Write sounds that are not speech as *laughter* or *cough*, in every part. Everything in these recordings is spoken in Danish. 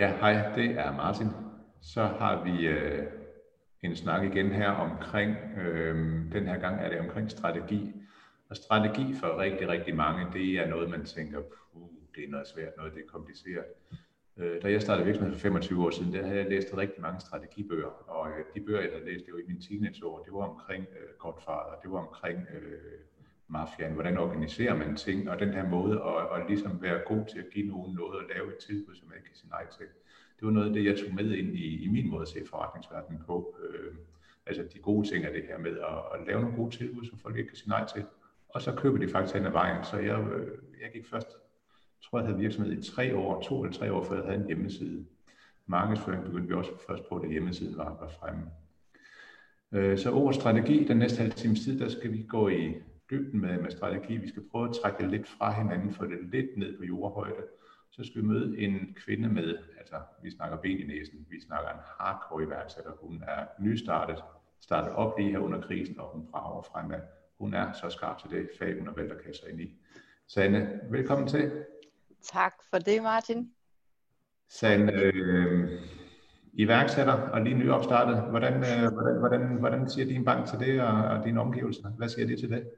Ja, hej, det er Martin. Så har vi øh, en snak igen her omkring, øh, den her gang er det omkring strategi. Og strategi for rigtig, rigtig mange, det er noget, man tænker, puh, det er noget svært, noget det er kompliceret. Øh, da jeg startede virksomhed for 25 år siden, der havde jeg læst rigtig mange strategibøger, og øh, de bøger, jeg havde læst, det var i mine teenageår, det var omkring øh, Godfather, det var omkring øh, mafiaen, hvordan organiserer man ting, og den her måde at, at ligesom være god til at give nogen noget og lave et tilbud, som man ikke kan sige nej til. Det var noget af det, jeg tog med ind i, i min måde at se forretningsverdenen på. Øh, altså de gode ting er det her med at, at lave nogle gode tilbud, som folk ikke kan sige nej til, og så køber de faktisk hen ad vejen. Så jeg, øh, jeg gik først, tror jeg havde virksomhed i tre år, to eller tre år, før jeg havde en hjemmeside. Markedsføring begyndte vi også først på, da hjemmesiden var, var fremme. Øh, så over strategi, den næste halve times tid, der skal vi gå i dybden med, med strategi. Vi skal prøve at trække det lidt fra hinanden, få det lidt ned på jordhøjde. Så skal vi møde en kvinde med, altså vi snakker ben i næsen, vi snakker en hardcore iværksætter. Hun er nystartet, startet op lige her under krisen, og hun brager fremad. Hun er så skarp til det fag, hun har valgt at kaste sig ind i. Sanne, velkommen til. Tak for det, Martin. Sanne, øh, iværksætter og lige nyopstartet. Hvordan, øh, hvordan, hvordan, hvordan siger din bank til det, og, og dine omgivelser? Hvad siger de til det?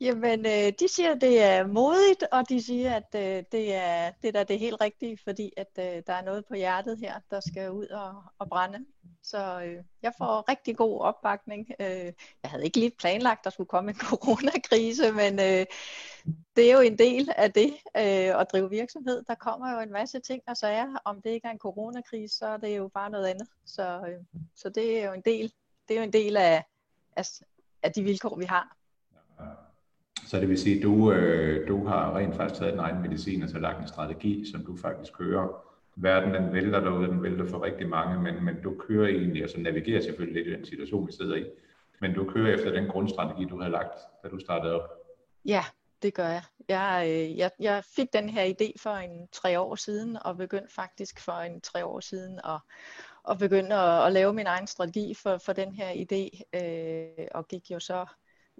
Jamen, øh, de siger, at det er modigt, og de siger, at øh, det, er, det er det helt rigtige, fordi at øh, der er noget på hjertet her, der skal ud og, og brænde. Så øh, jeg får rigtig god opbakning. Øh, jeg havde ikke lige planlagt, at der skulle komme en *laughs* coronakrise, men øh, det er jo en del af det øh, at drive virksomhed. Der kommer jo en masse ting og sager. Om det ikke er en coronakrise, så er det jo bare noget andet. Så, øh, så det er jo en del, det er jo en del af, af, af de vilkår, vi har. Så det vil sige, at du, øh, du har rent faktisk taget din egen medicin og så lagt en strategi, som du faktisk kører. Verden den vælter derude, den vælter for rigtig mange, men, men du kører egentlig, og så navigerer selvfølgelig lidt i den situation, vi sidder i, men du kører efter den grundstrategi, du havde lagt, da du startede op. Ja, det gør jeg. Jeg, øh, jeg, jeg fik den her idé for en tre år siden, og begyndte faktisk for en tre år siden at, at begynde at, at lave min egen strategi for, for den her idé, øh, og gik jo så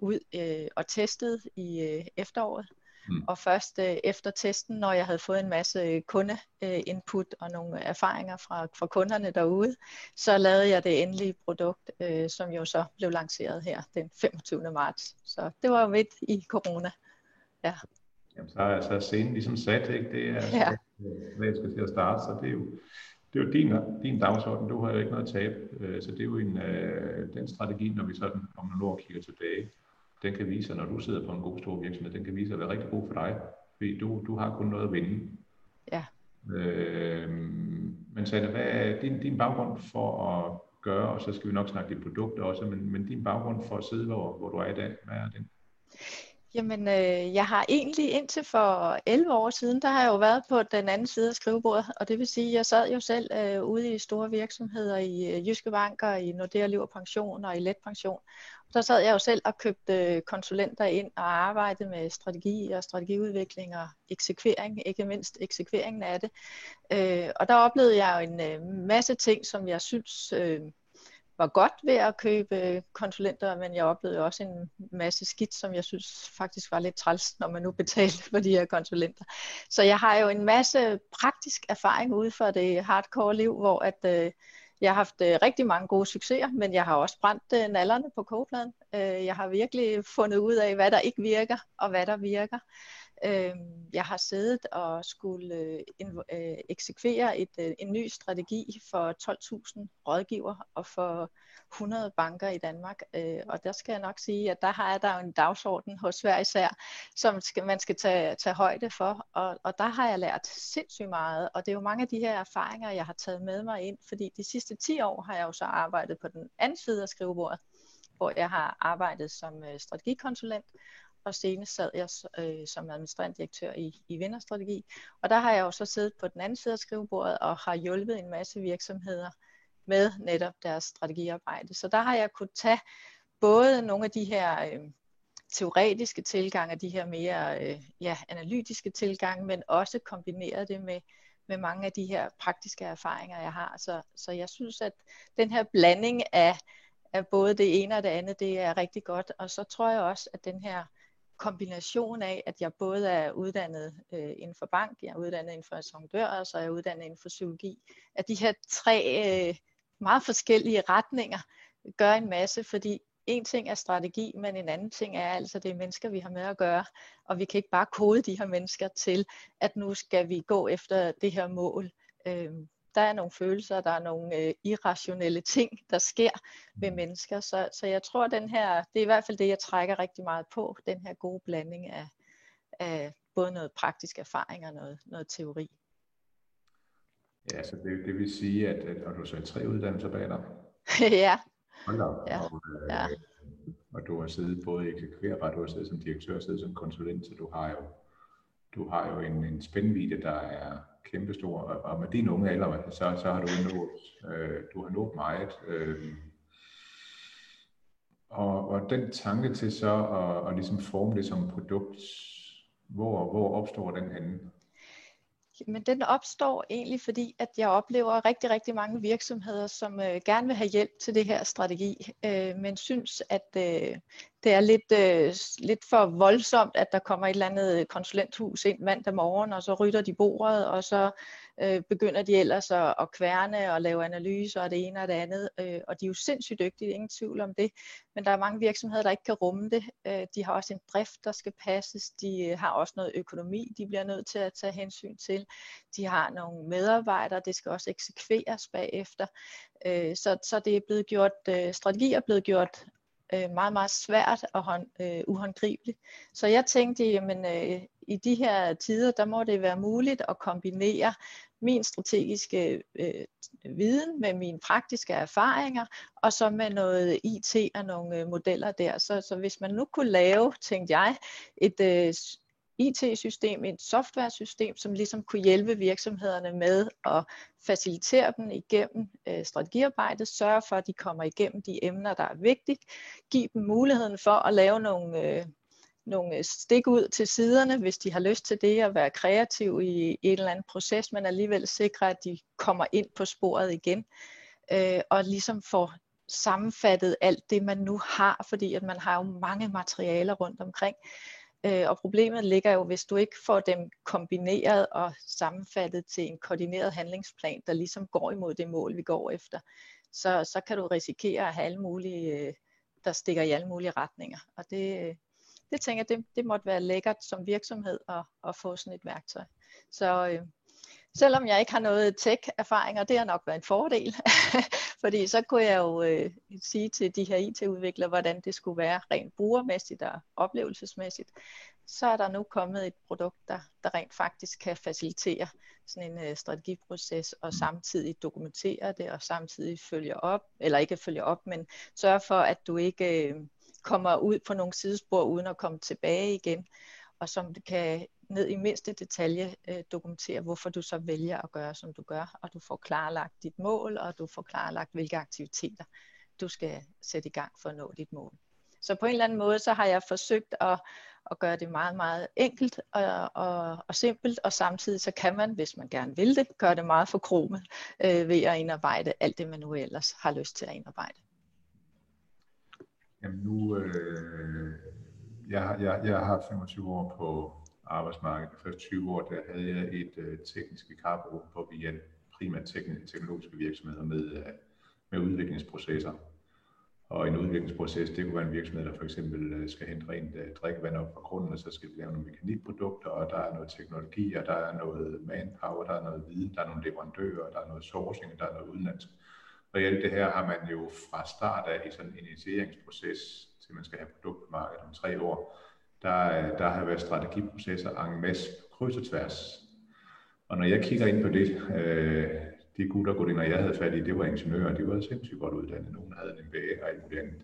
ud øh, og testede i øh, efteråret. Mm. Og først øh, efter testen, når jeg havde fået en masse kunde-input øh, og nogle erfaringer fra, fra kunderne derude, så lavede jeg det endelige produkt, øh, som jo så blev lanceret her den 25. marts. Så det var jo midt i corona. Ja. Jamen, så er, så er scenen ligesom sat, ikke? Det er, ja. hvad jeg skal til at starte, så det er jo, det er jo din, din dagsorden, du har jo ikke noget at tabe, øh, så det er jo en, øh, den strategi, når vi sådan om nogle år kigger tilbage, den kan vise sig, når du sidder på en god stor virksomhed, den kan vise sig at være rigtig god for dig, fordi du, du har kun noget at vinde. Ja. Øh, men Sanne, hvad er din, din baggrund for at gøre, og så skal vi nok snakke dit produkt også, men, men din baggrund for at sidde, hvor, hvor du er i dag, hvad er den? Jamen, øh, jeg har egentlig indtil for 11 år siden, der har jeg jo været på den anden side af skrivebordet, og det vil sige, at jeg sad jo selv øh, ude i store virksomheder i øh, Jyske Banker, i Nordea Liv Pension og i Let Pension. Der sad jeg jo selv og købte øh, konsulenter ind og arbejdede med strategi og strategiudvikling og eksekvering, ikke mindst eksekveringen af det. Øh, og der oplevede jeg jo en øh, masse ting, som jeg synes øh, var godt ved at købe konsulenter, men jeg oplevede også en masse skidt, som jeg synes faktisk var lidt træls, når man nu betalte for de her konsulenter. Så jeg har jo en masse praktisk erfaring ude for det hardcore liv, hvor at øh, jeg har haft øh, rigtig mange gode succeser, men jeg har også brændt øh, nallerne på kogepladen. Øh, jeg har virkelig fundet ud af, hvad der ikke virker, og hvad der virker. Øh, jeg har siddet og skulle øh, øh, eksekvere et, øh, en ny strategi for 12.000 rådgiver og for 100 banker i Danmark. Øh, og der skal jeg nok sige, at der har jeg der en dagsorden hos hver især, som skal, man skal tage, tage højde for. Og, og der har jeg lært sindssygt meget. Og det er jo mange af de her erfaringer, jeg har taget med mig ind, fordi de sidste 10 år har jeg jo så arbejdet på den anden side af skrivebordet hvor jeg har arbejdet som øh, strategikonsulent, og senest sad jeg øh, som administrerende direktør i, i Vinderstrategi. Og der har jeg jo så siddet på den anden side af skrivebordet og har hjulpet en masse virksomheder med netop deres strategiarbejde. Så der har jeg kunnet tage både nogle af de her øh, teoretiske tilgange, de her mere øh, ja, analytiske tilgange, men også kombineret det med, med mange af de her praktiske erfaringer, jeg har. Så, så jeg synes, at den her blanding af, af både det ene og det andet, det er rigtig godt. Og så tror jeg også, at den her kombination af, at jeg både er uddannet øh, inden for bank, jeg er uddannet inden for sondør, og så er jeg uddannet inden for psykologi. At de her tre øh, meget forskellige retninger gør en masse, fordi en ting er strategi, men en anden ting er altså, det er mennesker, vi har med at gøre, og vi kan ikke bare kode de her mennesker til, at nu skal vi gå efter det her mål. Øh, der er nogle følelser, der er nogle øh, irrationelle ting, der sker ved mm. mennesker. Så, så jeg tror, den her, det er i hvert fald det, jeg trækker rigtig meget på, den her gode blanding af, af både noget praktisk erfaring og noget, noget teori. Ja, så det, det vil sige, at, at og du så tre uddannelser bag dig? *laughs* ja. Hold op. Ja. Og, øh, ja. og du har siddet både i eksekverbar, du har siddet som direktør, siddet som konsulent, så du har jo, du har jo en, en spændvidde, der er kæmpestor, og, og med din unge alder, så, så har du nået, øh, du har nået meget. Øh, og, og den tanke til så at, at ligesom forme det som produkt, hvor, hvor opstår den henne? Men den opstår egentlig, fordi at jeg oplever rigtig, rigtig mange virksomheder, som øh, gerne vil have hjælp til det her strategi, øh, men synes, at øh, det er lidt, øh, lidt for voldsomt, at der kommer et eller andet konsulenthus ind mandag morgen, og så rytter de bordet, og så øh, begynder de ellers at, at kværne og lave analyser og det ene og det andet. Øh, og de er jo sindssygt dygtige, ingen tvivl om det. Men der er mange virksomheder, der ikke kan rumme det. Øh, de har også en drift, der skal passes. De øh, har også noget økonomi, de bliver nødt til at tage hensyn til. De har nogle medarbejdere, det skal også eksekveres bagefter. Øh, så, så det er blevet gjort, øh, strategi er blevet gjort øh, meget, meget svært og hånd, øh, uhåndgribeligt. Så jeg tænkte, jamen, øh, i de her tider, der må det være muligt at kombinere min strategiske øh, viden med mine praktiske erfaringer, og så med noget IT og nogle øh, modeller der. Så, så hvis man nu kunne lave, tænkte jeg, et øh, IT-system, et software-system, som ligesom kunne hjælpe virksomhederne med at facilitere dem igennem øh, strategiarbejdet, sørge for, at de kommer igennem de emner, der er vigtige, give dem muligheden for at lave nogle, øh, nogle øh, stik ud til siderne, hvis de har lyst til det, at være kreativ i, en eller anden proces, men alligevel sikre, at de kommer ind på sporet igen, øh, og ligesom får sammenfattet alt det, man nu har, fordi at man har jo mange materialer rundt omkring, Øh, og problemet ligger jo, hvis du ikke får dem kombineret og sammenfattet til en koordineret handlingsplan, der ligesom går imod det mål, vi går efter, så, så kan du risikere at have alle mulige, øh, der stikker i alle mulige retninger. Og det, øh, det tænker jeg, det, det måtte være lækkert som virksomhed at, at få sådan et værktøj. Så øh, selvom jeg ikke har noget tech-erfaring, og det har nok været en fordel, *laughs* fordi så kunne jeg jo øh, sige til de her IT-udviklere, hvordan det skulle være rent brugermæssigt og oplevelsesmæssigt, så er der nu kommet et produkt, der, der rent faktisk kan facilitere sådan en øh, strategiproces og samtidig dokumentere det og samtidig følge op, eller ikke følge op, men sørge for, at du ikke øh, kommer ud på nogle sidespor uden at komme tilbage igen, og som kan ned i mindste detalje øh, dokumentere, hvorfor du så vælger at gøre, som du gør, og du får klarlagt dit mål, og du får klarlagt, hvilke aktiviteter du skal sætte i gang for at nå dit mål. Så på en eller anden måde, så har jeg forsøgt at, at gøre det meget, meget enkelt og, og, og simpelt, og samtidig så kan man, hvis man gerne vil det, gøre det meget for kromet øh, ved at indarbejde alt det, man nu ellers har lyst til at indarbejde. Jamen nu, øh, jeg, jeg, jeg har 25 år på arbejdsmarkedet. De første 20 år, der havde jeg et øh, teknisk vikarbureau, hvor vi hjalp primært teknologiske virksomheder med, øh, med udviklingsprocesser. Og en udviklingsproces, det kunne være en virksomhed, der for eksempel øh, skal hente rent øh, drikkevand op fra grunden, og så skal vi lave nogle mekanikprodukter, og der er noget teknologi, og der er noget manpower, der er noget viden, der er nogle leverandører, der er noget sourcing, der er noget udenlandsk. Alt det her har man jo fra start af i sådan en initieringsproces, til man skal have produkt på markedet om tre år, der, der har været strategiprocesser en masse kryds og tværs. Og når jeg kigger ind på det, øh, de gutter når jeg havde fat i, det var ingeniører, de var sindssygt godt uddannet. Nogle havde en MBA og alt muligt andet.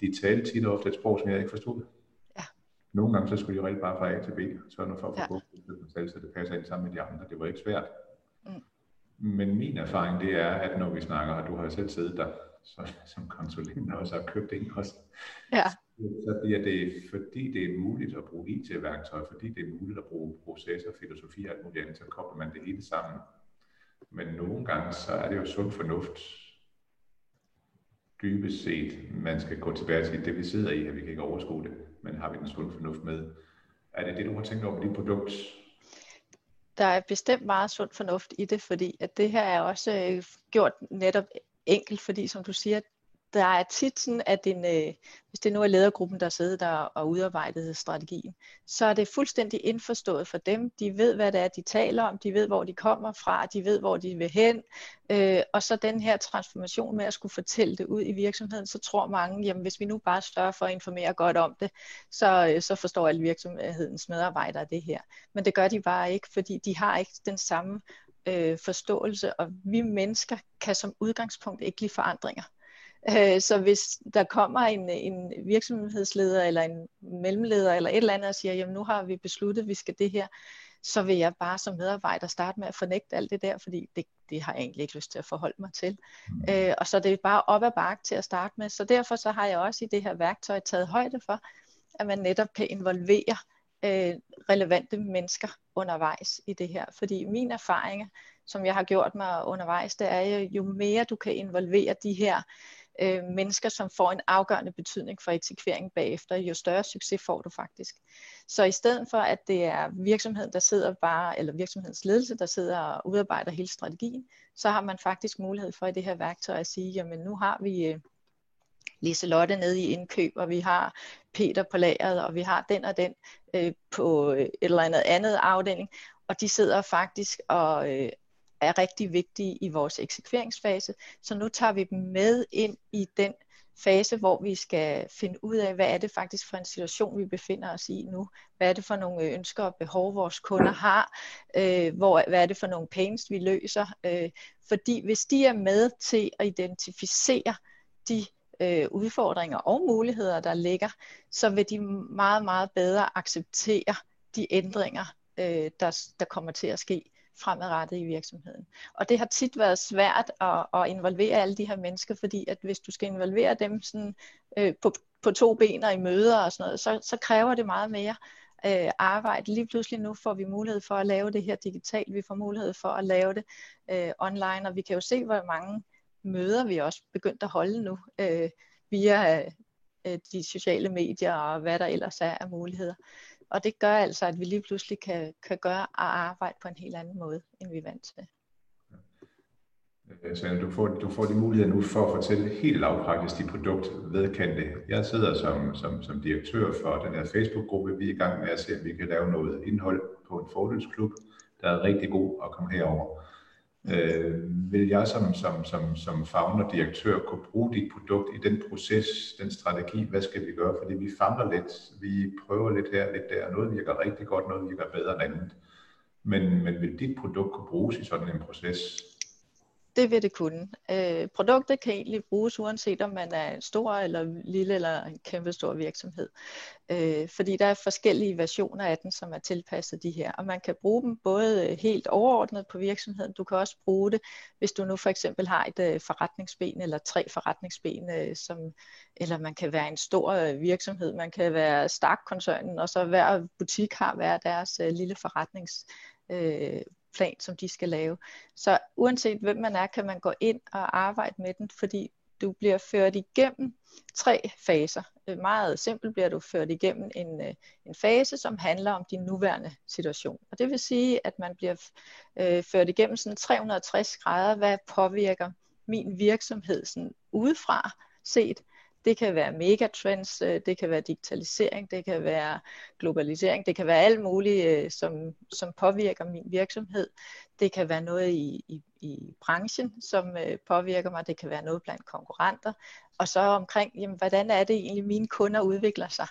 De talte tit og ofte et sprog, som jeg ikke forstod. Ja. Nogle gange så skulle de jo bare fra A til B, så når for at få ja. så det passer ind sammen med de andre. Det var ikke svært. Men min erfaring det er, at når vi snakker, og du har selv siddet der så, som konsulent og også har købt ind også, ja så bliver det, fordi det er muligt at bruge IT-værktøj, fordi det er muligt at bruge processer, filosofi og alt muligt andet, så kobler man det hele sammen. Men nogle gange, så er det jo sund fornuft dybest set, man skal gå tilbage til det, vi sidder i, at vi kan ikke overskue det, men har vi den sund fornuft med. Er det det, du har tænkt over med dit produkt? Der er bestemt meget sund fornuft i det, fordi at det her er også øh, gjort netop enkelt, fordi som du siger, der er tit sådan, at en, øh, hvis det nu er ledergruppen, der sidder der og udarbejder strategien, så er det fuldstændig indforstået for dem. De ved, hvad det er, de taler om, de ved, hvor de kommer fra, de ved, hvor de vil hen. Øh, og så den her transformation med at skulle fortælle det ud i virksomheden, så tror mange, jamen hvis vi nu bare sørger for at informere godt om det, så, øh, så forstår alle virksomhedens medarbejdere det her. Men det gør de bare ikke, fordi de har ikke den samme øh, forståelse, og vi mennesker kan som udgangspunkt ikke lide forandringer. Øh, så hvis der kommer en, en virksomhedsleder eller en mellemleder eller et eller andet og siger, jamen nu har vi besluttet, at vi skal det her, så vil jeg bare som medarbejder starte med at fornægte alt det der, fordi det, det har jeg egentlig ikke lyst til at forholde mig til. Mm. Øh, og så det er bare op ad bakke til at starte med. Så derfor så har jeg også i det her værktøj taget højde for, at man netop kan involvere øh, relevante mennesker undervejs i det her. Fordi min erfaring, som jeg har gjort mig undervejs, det er jo, jo mere du kan involvere de her øh, mennesker, som får en afgørende betydning for eksekvering bagefter, jo større succes får du faktisk. Så i stedet for, at det er virksomheden, der sidder bare, eller virksomhedens ledelse, der sidder og udarbejder hele strategien, så har man faktisk mulighed for i det her værktøj at sige, jamen nu har vi øh, Liselotte nede i indkøb, og vi har Peter på lageret, og vi har den og den øh, på et eller andet andet afdeling, og de sidder faktisk og, øh, er rigtig vigtige i vores eksekveringsfase. Så nu tager vi dem med ind i den fase, hvor vi skal finde ud af, hvad er det faktisk for en situation, vi befinder os i nu. Hvad er det for nogle ønsker og behov, vores kunder har. Øh, hvor, hvad er det for nogle pains, vi løser. Øh, fordi hvis de er med til at identificere de øh, udfordringer og muligheder, der ligger, så vil de meget, meget bedre acceptere de ændringer, øh, der, der kommer til at ske fremadrettet i virksomheden. Og det har tit været svært at, at involvere alle de her mennesker, fordi at hvis du skal involvere dem sådan, øh, på, på to ben og i møder og sådan noget, så, så kræver det meget mere øh, arbejde. Lige pludselig nu får vi mulighed for at lave det her digitalt, vi får mulighed for at lave det øh, online, og vi kan jo se, hvor mange møder vi også begyndt at holde nu øh, via øh, de sociale medier og hvad der ellers er af muligheder. Og det gør altså, at vi lige pludselig kan, kan gøre og arbejde på en helt anden måde, end vi er vant til. Så du får, du får de muligheder nu for at fortælle helt lavpraktisk dit produkt vedkendte. Jeg sidder som, som, som direktør for den her Facebook-gruppe. Vi er i gang med at se, om vi kan lave noget indhold på en fordelsklub, der er rigtig god at komme herover. Øh, vil jeg som, som, som, som founder-direktør kunne bruge dit produkt i den proces, den strategi, hvad skal vi gøre? Fordi vi famler lidt, vi prøver lidt her, lidt der, noget virker rigtig godt, noget virker bedre end andet. Men, men vil dit produkt kunne bruges i sådan en proces? Det vil det kunne. Øh, produktet kan egentlig bruges uanset om man er en stor eller lille eller en kæmpe stor virksomhed. Øh, fordi der er forskellige versioner af den, som er tilpasset de her. Og man kan bruge dem både øh, helt overordnet på virksomheden. Du kan også bruge det, hvis du nu for eksempel har et øh, forretningsben eller tre forretningsben, øh, som, eller man kan være en stor øh, virksomhed. Man kan være Stark-koncernen, og så hver butik har hver deres øh, lille forretnings øh, plan, som de skal lave. Så uanset hvem man er, kan man gå ind og arbejde med den, fordi du bliver ført igennem tre faser. Øh, meget simpelt bliver du ført igennem en, øh, en fase, som handler om din nuværende situation. Og det vil sige, at man bliver øh, ført igennem sådan 360 grader, hvad påvirker min virksomhed sådan udefra set, det kan være megatrends, øh, det kan være digitalisering, det kan være globalisering, det kan være alt muligt, øh, som, som påvirker min virksomhed. Det kan være noget i, i, i branchen, som øh, påvirker mig. Det kan være noget blandt konkurrenter. Og så omkring, jamen, hvordan er det egentlig, mine kunder udvikler sig?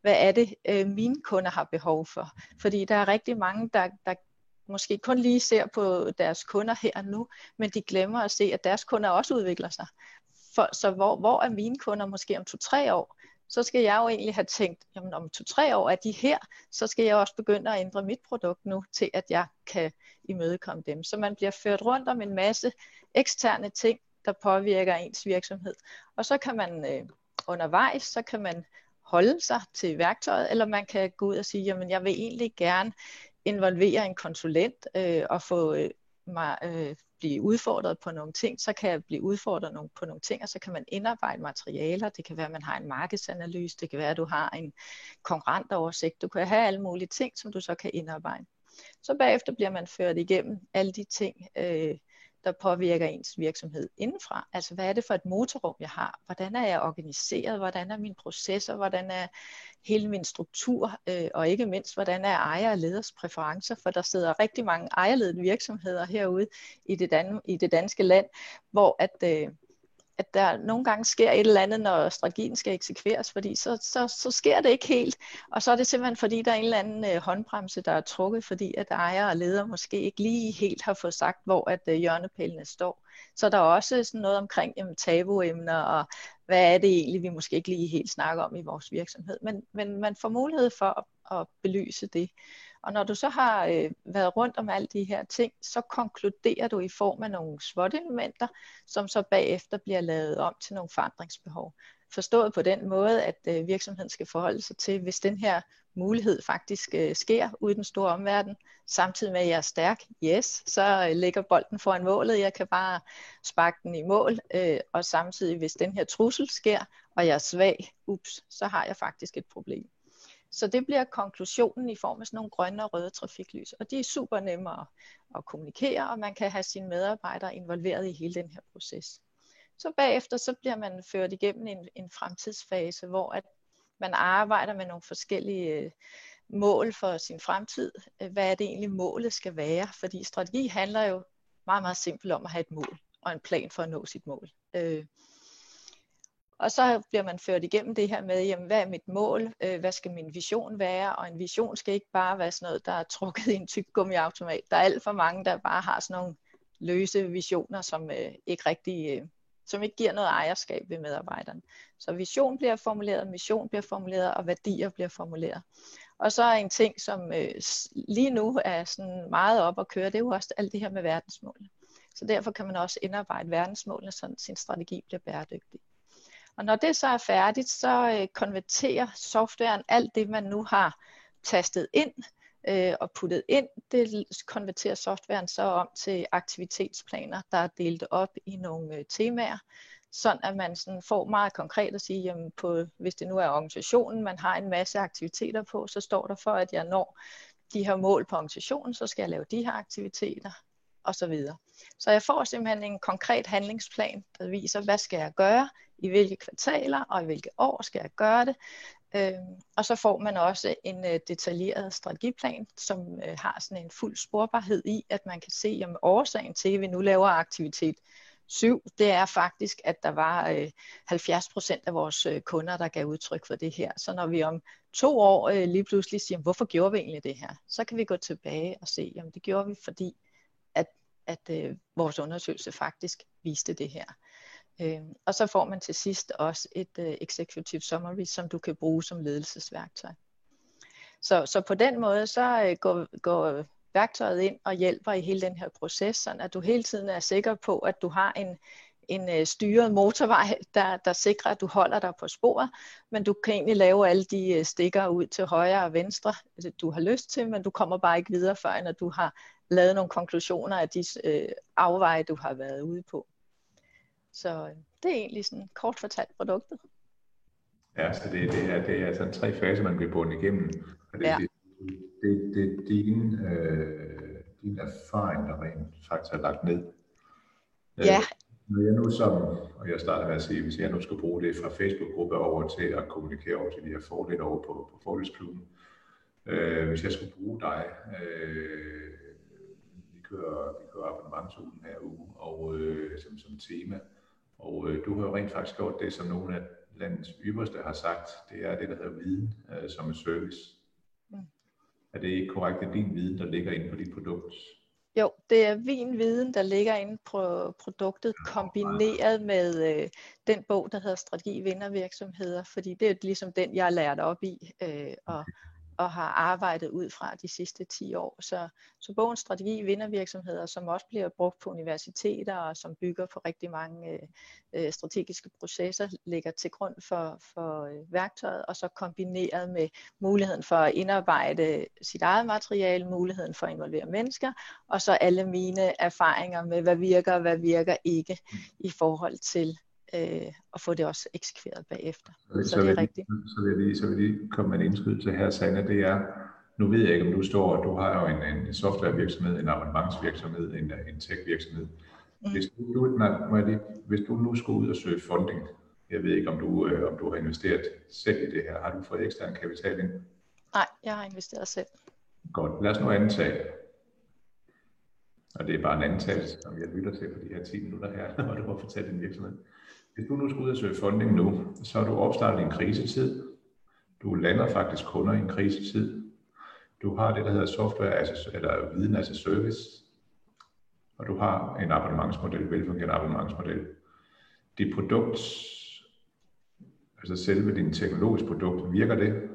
Hvad er det, mine kunder har behov for? Fordi der er rigtig mange, der, der måske kun lige ser på deres kunder her og nu, men de glemmer at se, at deres kunder også udvikler sig. For, så hvor, hvor er mine kunder måske om to-tre år? Så skal jeg jo egentlig have tænkt, jamen om to-tre år er de her, så skal jeg også begynde at ændre mit produkt nu, til at jeg kan imødekomme dem. Så man bliver ført rundt om en masse eksterne ting, der påvirker ens virksomhed. Og så kan man øh, undervejs, så kan man holde sig til værktøjet, eller man kan gå ud og sige, jamen jeg vil egentlig gerne involvere en konsulent øh, og få øh, mig, øh, blive udfordret på nogle ting, så kan jeg blive udfordret på nogle ting, og så kan man indarbejde materialer. Det kan være, at man har en markedsanalyse, det kan være, at du har en konkurrentoversigt. Du kan have alle mulige ting, som du så kan indarbejde. Så bagefter bliver man ført igennem alle de ting, øh, der påvirker ens virksomhed indenfra. Altså hvad er det for et motorrum, jeg har? Hvordan er jeg organiseret? Hvordan er mine processer? Hvordan er hele min struktur? Øh, og ikke mindst, hvordan er ejer og leders præferencer? For der sidder rigtig mange ejerledede virksomheder herude i det, dan- i det danske land, hvor at, øh, at der nogle gange sker et eller andet, når strategien skal eksekveres, fordi så, så, så sker det ikke helt. Og så er det simpelthen fordi, der er en eller anden øh, håndbremse, der er trukket, fordi at ejer og leder måske ikke lige helt har fået sagt, hvor at øh, hjørnepælene står. Så der er også sådan noget omkring jamen, tabuemner, og hvad er det egentlig, vi måske ikke lige helt snakker om i vores virksomhed. Men, men man får mulighed for at, at belyse det. Og når du så har øh, været rundt om alle de her ting, så konkluderer du i form af nogle SWOT-elementer, som så bagefter bliver lavet om til nogle forandringsbehov. Forstået på den måde, at øh, virksomheden skal forholde sig til, hvis den her mulighed faktisk øh, sker ude i den store omverden, samtidig med at jeg er stærk, yes, så øh, ligger bolden foran målet, jeg kan bare sparke den i mål, øh, og samtidig hvis den her trussel sker, og jeg er svag, ups, så har jeg faktisk et problem. Så det bliver konklusionen i form af sådan nogle grønne og røde trafiklys. Og de er super nemme at, at kommunikere, og man kan have sine medarbejdere involveret i hele den her proces. Så bagefter så bliver man ført igennem en, en fremtidsfase, hvor at man arbejder med nogle forskellige øh, mål for sin fremtid. Hvad er det egentlig målet skal være? Fordi strategi handler jo meget, meget simpelt om at have et mål og en plan for at nå sit mål. Øh, og så bliver man ført igennem det her med, jamen, hvad er mit mål? Øh, hvad skal min vision være? Og en vision skal ikke bare være sådan noget, der er trukket i en tyk gummiautomat. Der er alt for mange, der bare har sådan nogle løse visioner, som øh, ikke rigtig, øh, som ikke giver noget ejerskab ved medarbejderen. Så vision bliver formuleret, mission bliver formuleret, og værdier bliver formuleret. Og så er en ting, som øh, lige nu er sådan meget op at køre, det er jo også alt det her med verdensmålene. Så derfor kan man også indarbejde verdensmålene, så sin strategi bliver bæredygtig. Og når det så er færdigt, så øh, konverterer softwaren alt det, man nu har tastet ind øh, og puttet ind, det konverterer softwaren så om til aktivitetsplaner, der er delt op i nogle øh, temaer, sådan at man sådan får meget konkret at sige, jamen på, hvis det nu er organisationen, man har en masse aktiviteter på, så står der for, at jeg når de her mål på organisationen, så skal jeg lave de her aktiviteter og så videre. Så jeg får simpelthen en konkret handlingsplan, der viser, hvad skal jeg gøre, i hvilke kvartaler og i hvilke år skal jeg gøre det. Øhm, og så får man også en øh, detaljeret strategiplan, som øh, har sådan en fuld sporbarhed i, at man kan se, om årsagen til, at vi nu laver aktivitet 7, det er faktisk, at der var øh, 70 procent af vores øh, kunder, der gav udtryk for det her. Så når vi om to år øh, lige pludselig siger, hvorfor gjorde vi egentlig det her, så kan vi gå tilbage og se, jamen det gjorde vi, fordi at, at øh, vores undersøgelse faktisk viste det her. Øh, og så får man til sidst også et øh, executive summary, som du kan bruge som ledelsesværktøj. Så, så på den måde, så øh, går, går værktøjet ind og hjælper i hele den her proces, så at du hele tiden er sikker på, at du har en, en øh, styret motorvej, der, der sikrer, at du holder dig på sporet, men du kan egentlig lave alle de øh, stikker ud til højre og venstre, øh, du har lyst til, men du kommer bare ikke videre før, når du har lavet nogle konklusioner af de øh, afveje, du har været ude på. Så øh, det er egentlig sådan kort fortalt produktet. Ja, så det, det, er, det er sådan tre faser, man bliver bundet igennem. Og det, ja. det, det, det, det din, øh, din erfaring, der rent faktisk er lagt ned. Øh, ja. Når jeg nu som, og jeg starter med at sige, hvis jeg nu skal bruge det fra Facebook-gruppe over til at kommunikere over til de her fordele over på, på Fordelsklubben, øh, hvis jeg skulle bruge dig, øh, vi kører, vi kører abonnementsugen her uge, og øh, som, som tema, og øh, du har jo rent faktisk gjort det, som nogle af landets ypperste har sagt, det er det, der hedder viden øh, som en service. Mm. Er det ikke korrekt, at din viden, der ligger inde på dit produkt? Jo, det er min viden, der ligger inde på produktet, kombineret med øh, den bog, der hedder Strategi Vindervirksomheder, fordi det er ligesom den, jeg har lært op i, øh, og, og har arbejdet ud fra de sidste 10 år. Så, så bogens strategi vinder virksomheder, som også bliver brugt på universiteter og som bygger på rigtig mange øh, øh, strategiske processer, ligger til grund for, for øh, værktøjet, og så kombineret med muligheden for at indarbejde sit eget materiale, muligheden for at involvere mennesker, og så alle mine erfaringer med, hvad virker og hvad virker ikke i forhold til øh, og få det også eksekveret bagefter. Så, så det er rigtigt. Så vil, jeg lige, så vil jeg lige komme med en indskydelse her, Sanne. Det er, nu ved jeg ikke, om du står, du har jo en, en softwarevirksomhed, en abonnementsvirksomhed, en, en tech-virksomhed. Mm. Hvis, du, nej, må jeg lige, hvis du nu skulle ud og søge funding, jeg ved ikke, om du, øh, om du har investeret selv i det her. Har du fået ekstern kapital ind? Nej, jeg har investeret selv. Godt. Lad os nu antage, og det er bare en antagelse, som jeg lytter til på de her 10 minutter her, *laughs* hvor du har fortalt din virksomhed. Hvis du nu skal ud og søge funding nu, så er du opstartet i en krisetid. Du lander faktisk kunder i en krisetid. Du har det, der hedder software as a, eller viden as a service. Og du har en abonnementsmodel, velfungerende abonnementsmodel. Dit produkt, altså selve din teknologiske produkt, virker det?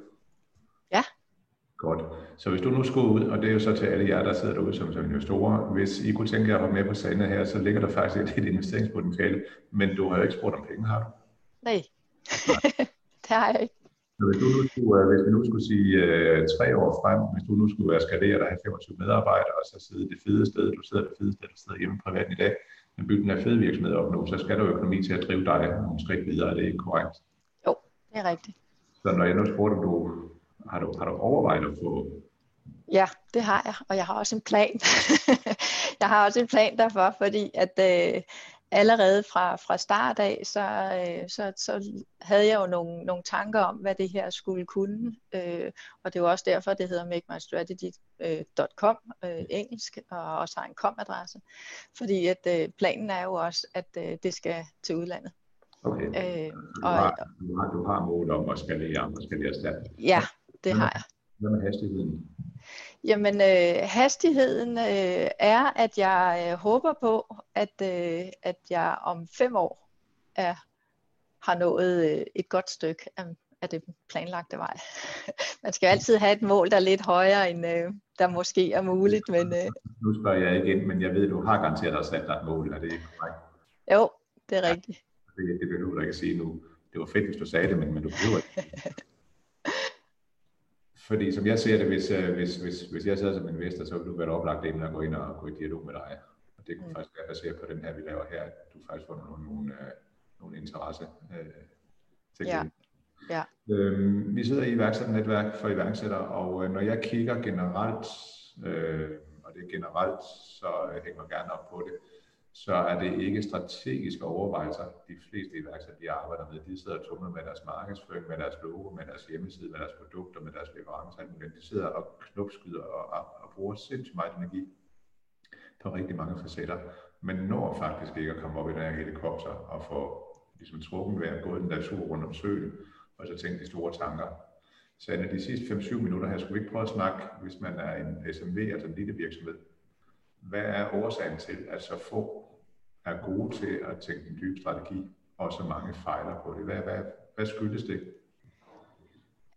Så hvis du nu skulle ud, og det er jo så til alle jer, der sidder derude som, som investorer, hvis I kunne tænke jer at være med på sagen her, så ligger der faktisk et, et investeringspotentiale, men du har jo ikke spurgt om penge, har du? Nej, *laughs* det har jeg ikke. Så hvis, du nu skulle, øh, hvis vi nu skulle sige uh, tre år frem, hvis du nu skulle være skaleret og have 25 medarbejdere, og så sidde det fede sted, du sidder det fede sted, du sidder hjemme privat i dag, men bygge den her fede virksomhed op nu, så skal der jo økonomi til at drive dig nogle skridt videre, er det ikke korrekt? Jo, det er rigtigt. Så når jeg nu spurgte, om du har du, har du overvejet at få? Ja, det har jeg, og jeg har også en plan. *laughs* jeg har også en plan derfor, fordi at øh, allerede fra, fra start af, så, øh, så, så havde jeg jo nogle, nogle tanker om, hvad det her skulle kunne. Øh, og det er jo også derfor, det hedder makeMyStrategy.com øh, engelsk, og også har en com-adresse. Fordi at øh, planen er jo også, at øh, det skal til udlandet. Okay. Øh, du, og, har, du, har, du har mål om at skalere og skalere stærkt. Ja, det har jeg. Hvad med hastigheden? Jamen, øh, hastigheden øh, er, at jeg øh, håber på, at, øh, at jeg om fem år er, har nået øh, et godt stykke af, af det planlagte vej. *laughs* Man skal altid have et mål, der er lidt højere, end øh, der måske er muligt. Men, øh, nu spørger jeg igen, men jeg ved, du har garanteret dig sat dig et mål. Er det ikke korrekt? Jo, det er rigtigt. Ja, det, det behøver du ikke at sige nu. Det var fedt, hvis du sagde det, men, men du behøver ikke. *laughs* Fordi som jeg ser det, hvis, øh, hvis, hvis, hvis jeg sidder som investor, så vil du være oplagt inden at gå ind og gå i dialog med dig. Og det kunne mm. faktisk være baseret på den her, vi laver her, at du faktisk får nogle, nogle, øh, nogle interesse øh, til ja. Ja. Øhm, vi sidder i iværksætternetværk for iværksættere, og øh, når jeg kigger generelt, øh, og det er generelt, så jeg hænger gerne op på det, så er det ikke strategiske overvejelser, de fleste iværksættere de arbejder med. De sidder og tumler med deres markedsføring, med deres logo, med deres hjemmeside, med deres produkter, med deres leverancer. De sidder og knopskyder og, og, og bruger sindssygt meget energi på rigtig mange facetter, men når faktisk ikke at komme op i den her helikopter og få ligesom trukken ved at gå den der tur rundt om søen, og så tænke de store tanker. Så de sidste 5-7 minutter her, skulle vi ikke prøve at snakke, hvis man er en SMV, altså en lille virksomhed, hvad er årsagen til, at så få er gode til at tænke en dyb strategi, og så mange fejler på det? Hvad, hvad, hvad skyldes det?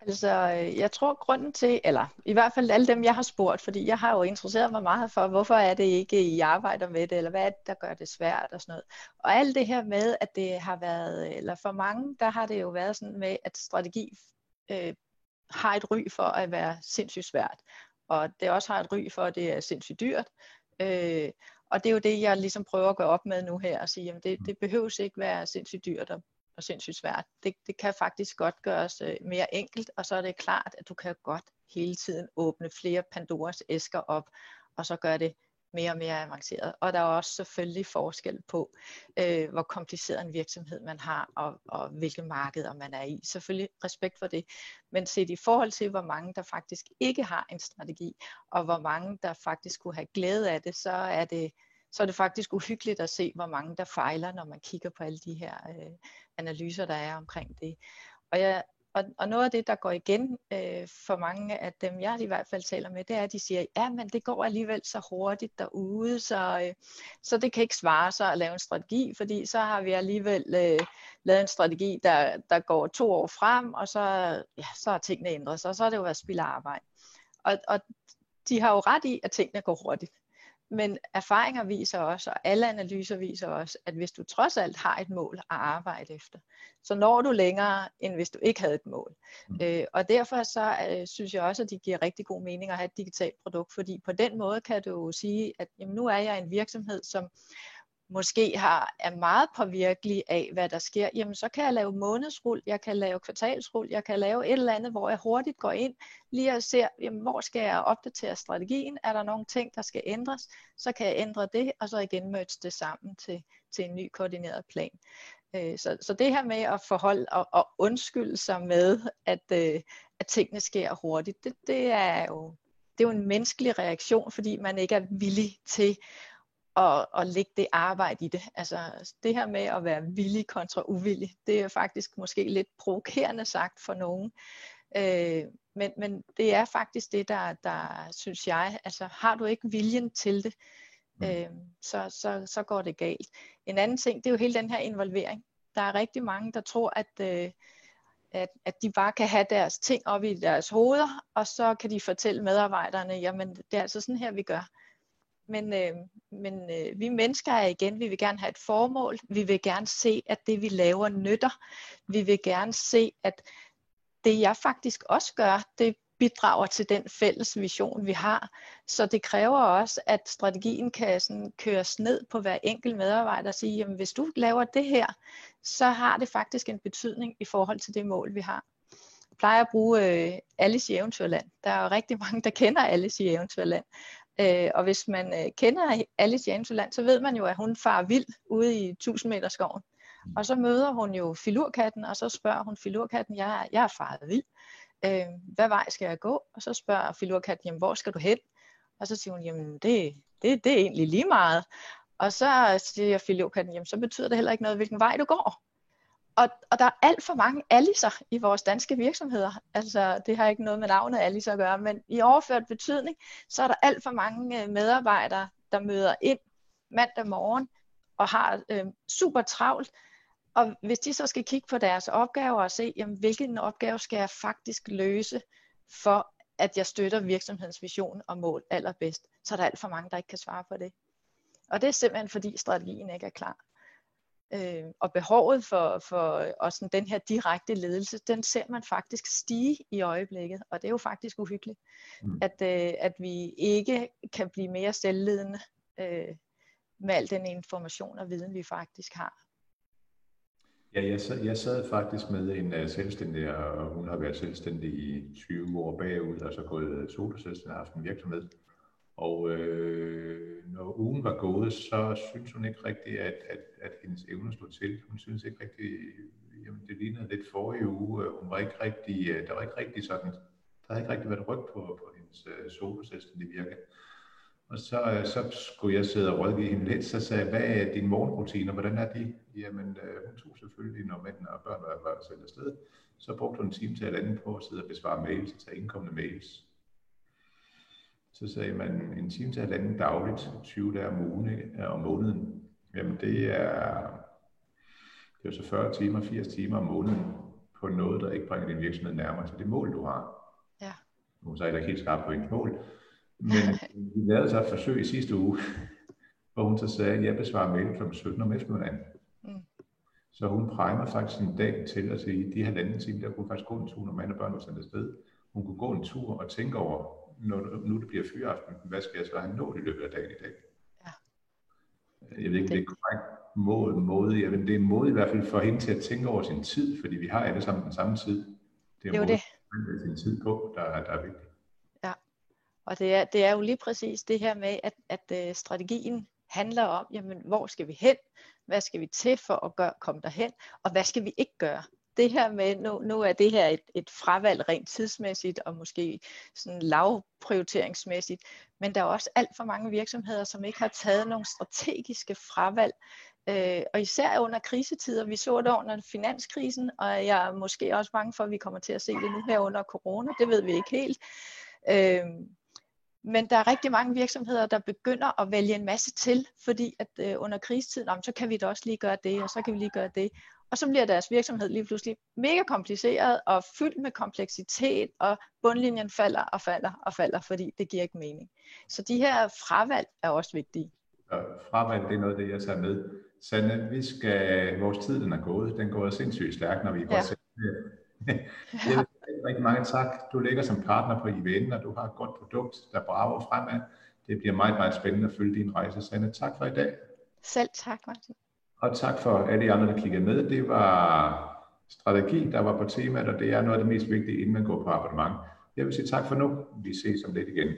Altså, jeg tror grunden til, eller i hvert fald alle dem, jeg har spurgt, fordi jeg har jo interesseret mig meget for, hvorfor er det ikke, I arbejder med det, eller hvad er det, der gør det svært og sådan noget. Og alt det her med, at det har været, eller for mange, der har det jo været sådan med, at strategi øh, har et ry for at være sindssygt svært. Og det også har et ry for, at det er sindssygt dyrt. Øh, og det er jo det, jeg ligesom prøver at gå op med nu her, og sige, jamen det, det behøves ikke være sindssygt dyrt og, og sindssygt svært. Det, det kan faktisk godt gøres øh, mere enkelt, og så er det klart, at du kan godt hele tiden åbne flere Pandoras æsker op, og så gør det mere og mere avanceret. Og der er også selvfølgelig forskel på, øh, hvor kompliceret en virksomhed man har, og, og hvilke markeder man er i. Selvfølgelig respekt for det. Men set i forhold til, hvor mange der faktisk ikke har en strategi, og hvor mange der faktisk kunne have glæde af det, så er det, så er det faktisk uhyggeligt at se, hvor mange der fejler, når man kigger på alle de her øh, analyser, der er omkring det. Og jeg og, og noget af det, der går igen øh, for mange af dem, jeg i hvert fald taler med, det er, at de siger, ja, men det går alligevel så hurtigt derude, så, øh, så det kan ikke svare sig at lave en strategi, fordi så har vi alligevel øh, lavet en strategi, der, der går to år frem, og så, ja, så har tingene ændret sig, og så har det jo været spild arbejde. Og, og de har jo ret i, at tingene går hurtigt. Men erfaringer viser også, og alle analyser viser også, at hvis du trods alt har et mål at arbejde efter, så når du længere, end hvis du ikke havde et mål. Mm. Øh, og derfor så øh, synes jeg også, at det giver rigtig god mening at have et digitalt produkt, fordi på den måde kan du sige, at jamen, nu er jeg en virksomhed, som måske har, er meget påvirkelig af, hvad der sker, jamen så kan jeg lave månedsrul, jeg kan lave kvartalsrul, jeg kan lave et eller andet, hvor jeg hurtigt går ind, lige og ser, jamen, hvor skal jeg opdatere strategien, er der nogle ting, der skal ændres, så kan jeg ændre det, og så igen mødes det sammen til, til en ny koordineret plan. Øh, så, så det her med at forholde og, og undskylde sig med, at, øh, at tingene sker hurtigt, det, det er jo det er jo en menneskelig reaktion, fordi man ikke er villig til at, at lægge det arbejde i det. Altså det her med at være villig kontra uvillig, det er faktisk måske lidt provokerende sagt for nogen. Øh, men, men det er faktisk det, der, der synes jeg, altså har du ikke viljen til det, mm. øh, så, så, så går det galt. En anden ting, det er jo hele den her involvering. Der er rigtig mange, der tror, at, øh, at, at de bare kan have deres ting op i deres hoveder, og så kan de fortælle medarbejderne, jamen det er altså sådan her, vi gør. Men, øh, men øh, vi mennesker er igen, vi vil gerne have et formål. Vi vil gerne se, at det vi laver nytter. Vi vil gerne se, at det jeg faktisk også gør, det bidrager til den fælles vision, vi har. Så det kræver også, at strategien kan sådan køres ned på hver enkelt medarbejder og sige, jamen hvis du laver det her, så har det faktisk en betydning i forhold til det mål, vi har. Jeg plejer at bruge øh, Alice i Eventyrland. Der er jo rigtig mange, der kender Alice i Eventyrland. Øh, og hvis man øh, kender Alice i Eventyrland, så ved man jo, at hun farer vild ude i 1000 meter skoven. Mm. Og så møder hun jo filurkatten, og så spørger hun filurkatten, jeg, jeg er faret vild. Øh, hvad vej skal jeg gå? Og så spørger filurkatten, jamen, hvor skal du hen? Og så siger hun, jamen det, det, det er egentlig lige meget. Og så siger filurkatten, jamen så betyder det heller ikke noget, hvilken vej du går. Og, og der er alt for mange Alicer i vores danske virksomheder. Altså, det har ikke noget med navnet Alice at gøre, men i overført betydning, så er der alt for mange øh, medarbejdere, der møder ind mandag morgen og har øh, super travlt. Og hvis de så skal kigge på deres opgaver og se, jamen, hvilken opgave skal jeg faktisk løse, for at jeg støtter virksomhedens vision og mål allerbedst, så er der alt for mange, der ikke kan svare på det. Og det er simpelthen fordi strategien ikke er klar. Øh, og behovet for, for også den her direkte ledelse, den ser man faktisk stige i øjeblikket, og det er jo faktisk uhyggeligt, mm. at, øh, at vi ikke kan blive mere selvledende øh, med al den information og viden, vi faktisk har. Ja, jeg sad, jeg sad faktisk med en uh, selvstændig, og hun har været selvstændig i 20 år bagud, og så gået soloselvstændig og haft en virksomhed. Og øh, når ugen var gået, så synes hun ikke rigtigt, at, at, at hendes evner stod til. Hun synes ikke rigtigt, jamen det lignede lidt forrige uge. Øh, hun var ikke rigtig, øh, der var ikke rigtig sådan, der havde ikke rigtig været ryg på, på hendes øh, uh, soloselvstændige virke. Og så, øh, så skulle jeg sidde og rådgive hende lidt, så sagde jeg, hvad er din morgenrutiner, hvordan er de? Jamen, øh, hun tog selvfølgelig, når mændene og børn var, var selv afsted, så brugte hun en time til at andet på at sidde og besvare mails og tage indkommende mails så sagde man en time til halvanden dagligt, 20 dage om, ugen, om måneden. Jamen det er, det er så 40 timer, 80 timer om måneden på noget, der ikke bringer din virksomhed nærmere til det mål, du har. Ja. Nu er jeg ikke helt skarp på ens mål. Men vi lavede så et forsøg i sidste uge, hvor hun så sagde, at jeg besvarer mail kl. 17 om eftermiddagen. Mm. Så hun primer faktisk en dag til at sige, at de halvanden time, der kunne faktisk gå en tur, når mand og børn var sendt afsted. Hun kunne gå en tur og tænke over, når nu det bliver fyraften, hvad skal jeg så have nået i løbet af dagen i dag? Ja. Jeg ved ikke, om det er korrekt måde, måde. Jeg ved, det er en måde i hvert fald for hende til at tænke over sin tid, fordi vi har alle sammen den samme tid. Det er, det måde, det. sin tid på, der, der er vigtigt. Ja, og det er, det er jo lige præcis det her med, at, at uh, strategien handler om, jamen, hvor skal vi hen? Hvad skal vi til for at gøre, komme derhen? Og hvad skal vi ikke gøre? Det her med, nu, nu er det her et, et fravalg rent tidsmæssigt og måske sådan lavprioriteringsmæssigt, men der er også alt for mange virksomheder, som ikke har taget nogle strategiske fravalg Øh, og især under krisetider. Vi så det under finanskrisen, og jeg er måske også bange for, at vi kommer til at se det nu her under corona. Det ved vi ikke helt. Øh, men der er rigtig mange virksomheder, der begynder at vælge en masse til, fordi at øh, under krisetiden, så kan vi da også lige gøre det, og så kan vi lige gøre det. Og så bliver deres virksomhed lige pludselig mega kompliceret og fyldt med kompleksitet, og bundlinjen falder og falder og falder, fordi det giver ikke mening. Så de her fravalg er også vigtige. Og fravalg, det er noget af det, jeg tager med. Sande, vi skal, vores tid den er gået. Den går sindssygt stærkt, når vi går ja. selv. *laughs* Jeg rigtig mange tak. Du ligger som partner på IVN, og du har et godt produkt, der brager fremad. Det bliver meget, meget spændende at følge din rejse. Sande, tak for i dag. Selv tak, Martin. Og tak for alle de andre, der kiggede med. Det var strategi, der var på temaet, og det er noget af det mest vigtige, inden man går på abonnement. Jeg vil sige tak for nu. Vi ses om lidt igen.